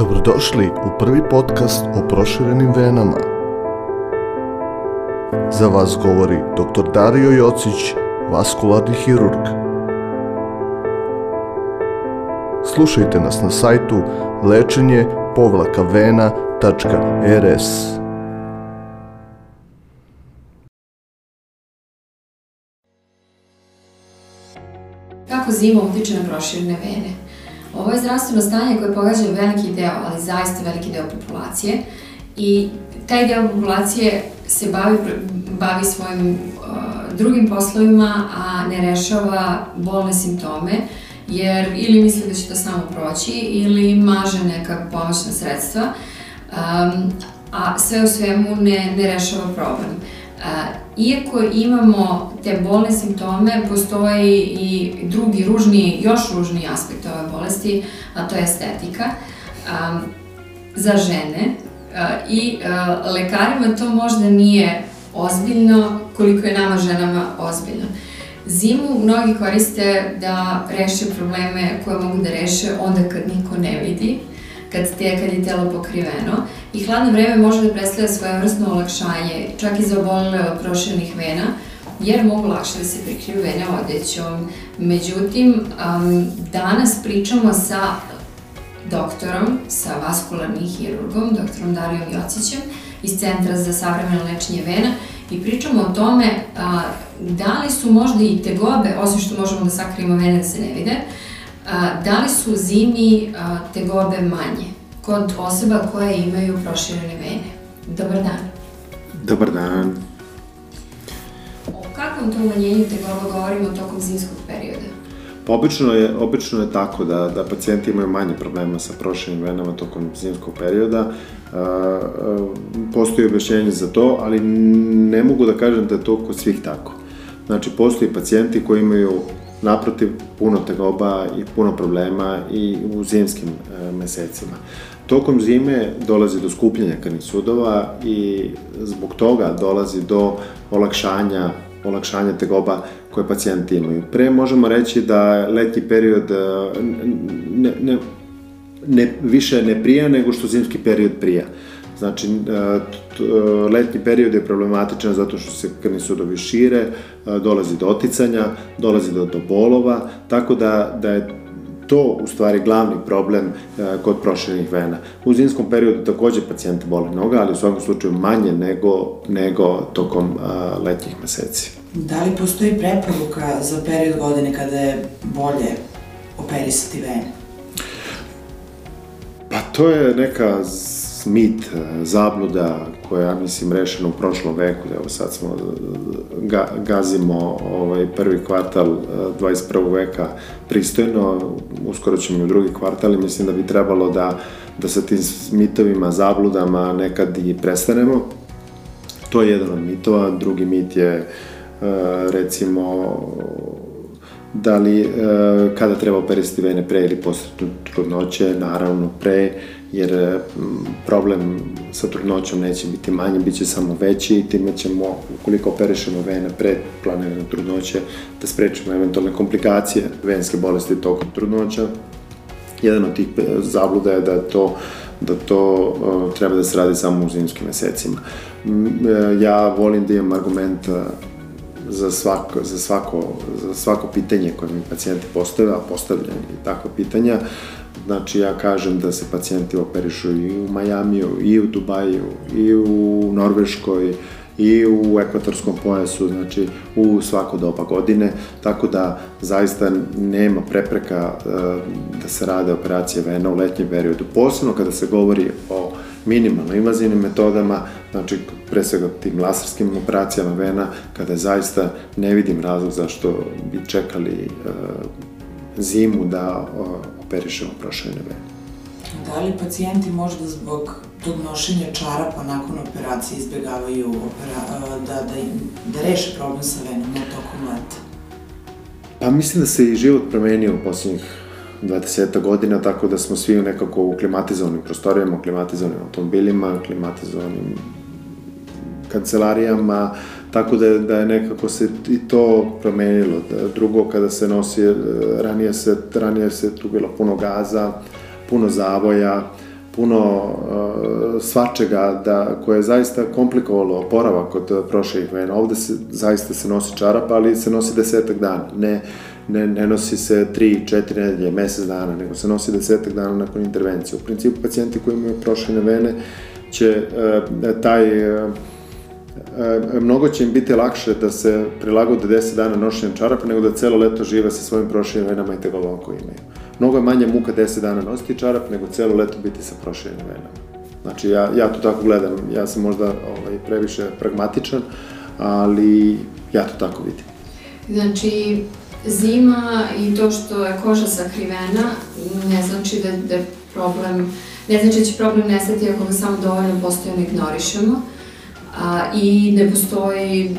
Dobrodošli u prvi podcast o proširenim venama. Za vas govori dr. Dario Jocić, vaskularni hirurg. Slušajte nas na sajtu lečenje povlaka vena.rs. Kako zima utiče na proširene vene? Ovo je zdravstveno stanje koje pogađa veliki deo, ali zaista veliki deo populacije i taj deo populacije se bavi, bavi svojim uh, drugim poslovima, a ne rešava bolne simptome, jer ili misli da će to samo proći ili maže neka pomoćna sredstva, um, a sve u svemu ne, ne rešava problem. Uh, iako imamo te bolne simptome, postoji i drugi, ružni, još ružniji aspekt ove bolesti, a to je estetika. Za žene i lekarima to možda nije ozbiljno koliko je nama ženama ozbiljno. Zimu mnogi koriste da reše probleme koje mogu da reše onda kad niko ne vidi, kad, te, kad je telo pokriveno. I hladno vreme može da predstavlja svoje vrstno olakšanje, čak i za obolele od proširenih vena, jer mogu lakše da se prikriju vene odećom. Međutim, um, danas pričamo sa doktorom, sa vaskularnim hirurgom, doktorom Darijom Jocićem iz Centra za savremeno lečenje vena i pričamo o tome a, da li su možda i tegobe, osim što možemo da sakrijemo vene da se ne vide, da li su zimi tegobe manje kod osoba koje imaju proširene vene. Dobar dan. Dobar dan. O kakvom to umanjenju tegoba govorimo tokom zimskog perioda? Pa obično je, obično je tako da, da pacijenti imaju manje problema sa proširenim venama tokom zimskog perioda. Postoji objašnjenje za to, ali ne mogu da kažem da je to kod svih tako. Znači, postoji pacijenti koji imaju naprotiv puno tegoba i puno problema i u zimskim e, mesecima. Tokom zime dolazi do skupljenja krvnih sudova i zbog toga dolazi do olakšanja olakšanja tegoba koje pacijenti imaju. Pre možemo reći da letnji period ne, ne, ne, više ne prija nego što zimski period prija. Znači, e, letnji period je problematičan zato što se krvni sudovi šire, e, dolazi do oticanja, dolazi do, do bolova, tako da, da je to u stvari glavni problem kod proširenih vena. U zimskom periodu takođe pacijenti bole noga, ali u svakom slučaju manje nego, nego tokom letnjih meseci. Da li postoji preporuka za period godine kada je bolje operisati vene? Pa to je neka mit, zabluda koja ja mislim rešena u prošlom veku, evo sad smo ga, gazimo ovaj prvi kvartal 21. veka pristojno, uskoro ćemo i u drugi kvartal i mislim da bi trebalo da, da sa tim mitovima, zabludama nekad i prestanemo. To je jedan od mitova, drugi mit je E, recimo da li, e, kada treba operisati vene pre ili posle trudnoće, naravno pre, jer problem sa trudnoćom neće biti manji, bit će samo veći i time ćemo, ukoliko operišemo vene pre planirane trudnoće, da sprečimo eventualne komplikacije venske bolesti tokom trudnoća. Jedan od tih e, zabluda je da to da to treba da se radi samo u zimskim mesecima. Ja volim da imam argument za svako, za svako, za svako pitanje koje mi pacijenti postave, a postavljaju i takva pitanja, Znači, ja kažem da se pacijenti operišu i u Majamiju, i u Dubaju, i u Norveškoj, i u ekvatorskom pojasu, znači u svako doba godine, tako da zaista nema prepreka uh, da se rade operacije vena u letnjem periodu. Posebno kada se govori o minimalno invazivnim metodama, znači pre svega tim laserskim operacijama vena, kada zaista ne vidim razlog zašto bi čekali uh, zimu da operišemo prošljene vene. Da li pacijenti možda zbog tog nošenja čarapa nakon operacije izbjegavaju opera, da, da, da reše problem sa venom tokom leta? Pa mislim da se i život promenio u poslednjih 20 godina, tako da smo svi nekako u klimatizovanim prostorijama, klimatizovanim automobilima, klimatizovanim kancelarijama, tako da da je nekako se i to promenilo. Drugo, kada se nosi, ranije se, ranije se tu bilo puno gaza, puno zavoja, puno uh, svačega da, koje je zaista komplikovalo oporavak od prošlih vena. Ovde se, zaista se nosi čarap, ali se nosi desetak dana. Ne, ne, ne nosi se 3, 4 nedelje, mesec dana, nego se nosi desetak dana nakon intervencije. U principu, pacijenti koji imaju prošljene vene će uh, taj uh, e, mnogo će im biti lakše da se prilagode 10 dana nošenjem čarapa nego da celo leto žive sa svojim proširenim venama i tegobom koje imaju. Mnogo je manje muka 10 dana nositi čarap nego celo leto biti sa proširenim venama. Znači, ja, ja to tako gledam. Ja sam možda ovaj, previše pragmatičan, ali ja to tako vidim. Znači, zima i to što je koža sakrivena ne znači da, da problem, ne znači da će problem nestati ako ga samo dovoljno postojano ignorišemo a, i ne postoji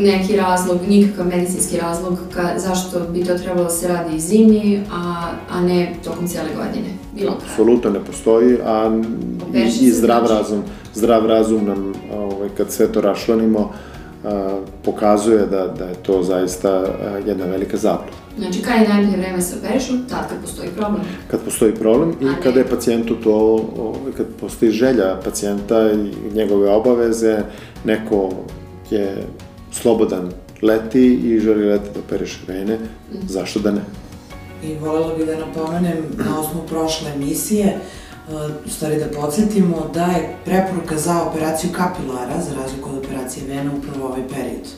neki razlog, nikakav medicinski razlog ka, zašto bi to trebalo da se radi i zimi, a, a ne tokom cijele godine. Bilo. Apsolutno ne postoji, a i, i zdrav razum, zdrav razum nam, ovaj, kad sve to rašlanimo, pokazuje da, da je to zaista jedna velika zabluda. Znači, kada je najbolje vreme se operišu? Tad kad postoji problem. Kad postoji problem i ne... kada je pacijentu to, kad postoji želja pacijenta i njegove obaveze, neko je slobodan leti i želi leti da operiše vene, mm. zašto da ne? I volela bih da napomenem na osnovu prošle emisije, u stvari da podsjetimo da je preporuka za operaciju kapilara, za razliku od operacije vena, upravo ovaj period.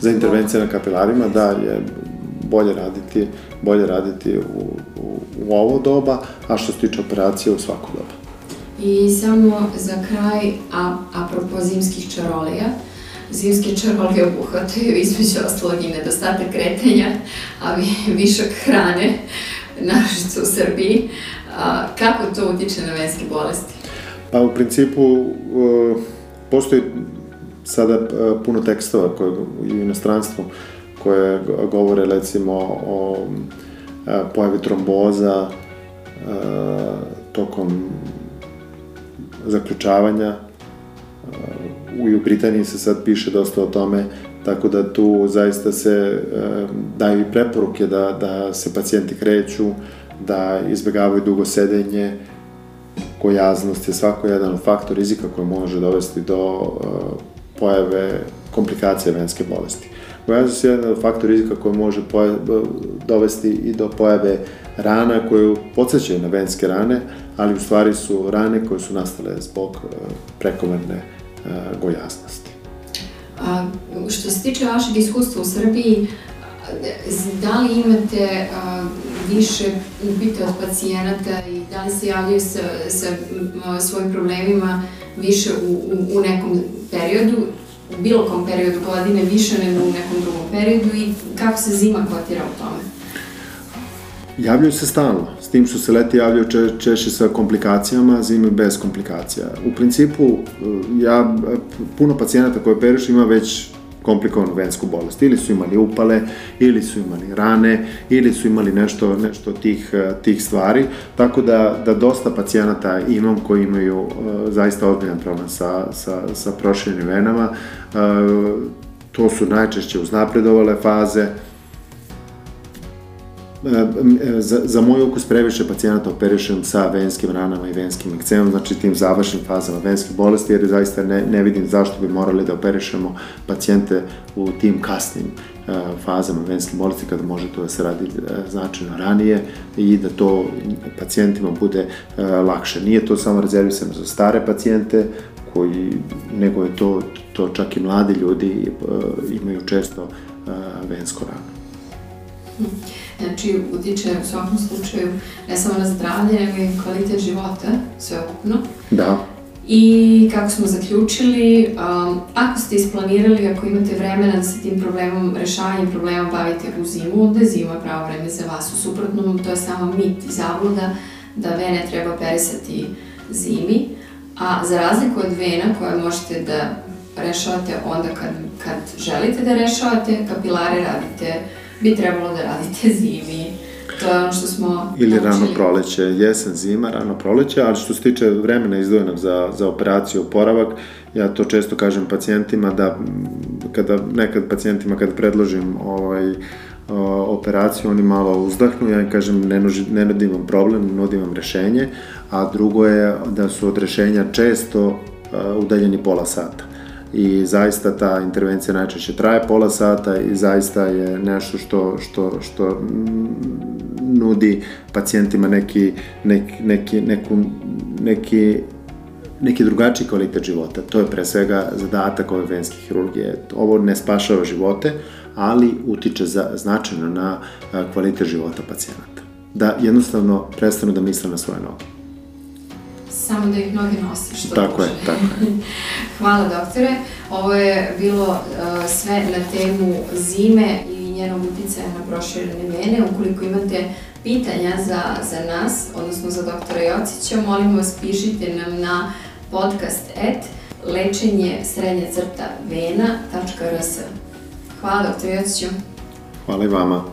Za intervencije na kapilarima, da, je bolje raditi, bolje raditi u, u, u ovo doba, a što se tiče operacije u svaku doba. I samo za kraj, a, apropo zimskih čarolija, zimske čarolije obuhvataju između ostalog i nedostatak kretanja, a višak hrane, naročito u Srbiji. A, kako to utiče na venske bolesti? Pa u principu postoji sada uh, puno tekstova koje, u inostranstvu koje govore recimo o uh, pojavi tromboza tokom zaključavanja. U Britaniji se sad piše dosta o tome, tako da tu zaista se daju i preporuke da, da se pacijenti kreću, da izbegavaju dugo sedenje, gojaznost je svako jedan faktor rizika koji može dovesti do uh, pojave komplikacije venske bolesti. Gojaznost je jedan faktor rizika koji može dovesti i do pojave rana koje podsjećaju na venske rane, ali u stvari su rane koje su nastale zbog uh, prekomerne uh, gojaznosti. A, što se tiče vašeg iskustva u Srbiji, da li imate više upite od pacijenata i da li se javljaju sa, svojim problemima više u, u, nekom periodu, u bilo kom periodu godine više nego u nekom drugom periodu i kako se zima kotira u tome? Javljaju se stalno, s tim što se leti javljaju če, češće sa komplikacijama, zime bez komplikacija. U principu, ja, puno pacijenata koje operiš ima već komplikovanu vensku bolest. Ili su imali upale, ili su imali rane, ili su imali nešto, nešto tih, eh, tih stvari. Tako da, da dosta pacijenata imam koji imaju uh, zaista ozbiljan problem sa, sa, sa proširenim venama. Uh, to su najčešće uznapredovale faze, za, za moj ukus previše pacijenata operišem sa venskim ranama i venskim ekcemom, znači tim završnim fazama venske bolesti, jer zaista ne, ne vidim zašto bi morali da operišemo pacijente u tim kasnim uh, fazama venske bolesti kada može to da se radi uh, značajno ranije i da to pacijentima bude uh, lakše. Nije to samo rezervisano za stare pacijente, koji, nego je to, to čak i mladi ljudi imaju često vensko rano. Znači, utiče u svakom slučaju ne samo na zdravlje, nego i kvalitet života, sveukupno. Da. I kako smo zaključili, um, ako ste isplanirali, ako imate vremena da se tim problemom, rešavanjem problema bavite u zimu, onda je zima pravo vreme za vas. U suprotnom, to je samo mit i zabluda da vene treba perisati zimi, a za razliku od vena koje možete da rešavate onda kad, kad želite da rešavate, kapilare radite bi trebalo da radite zimi. To je ono što smo Ili naučili. rano proleće, jesen, zima, rano proleće, ali što se tiče vremena izdvojenog za, za operaciju, oporavak, ja to često kažem pacijentima da kada nekad pacijentima kad predložim ovaj, operaciju, oni malo uzdahnu, ja im kažem ne, nuži, ne nudim vam problem, nudim vam rešenje, a drugo je da su od rešenja često udaljeni pola sata i zaista ta intervencija najčešće traje pola sata i zaista je nešto što, što, što nudi pacijentima neki, neki, neki, neku, neki neki drugačiji kvalitet života. To je pre svega zadatak ove venske hirurgije. Ovo ne spašava živote, ali utiče za, značajno na kvalitet života pacijenata. Da jednostavno prestanu da misle na svoje noge. Samo da ih noge nose što Tako duže. je, tako je. Hvala doktore. Ovo je bilo uh, sve na temu zime i njenog uticaja na proširene vene. Ukoliko imate pitanja za, za nas, odnosno za doktora Jocića, molimo vas pišite nam na podcast at lečenje srednje crta vena.rs. Hvala doktor Jociću. Hvala i vama.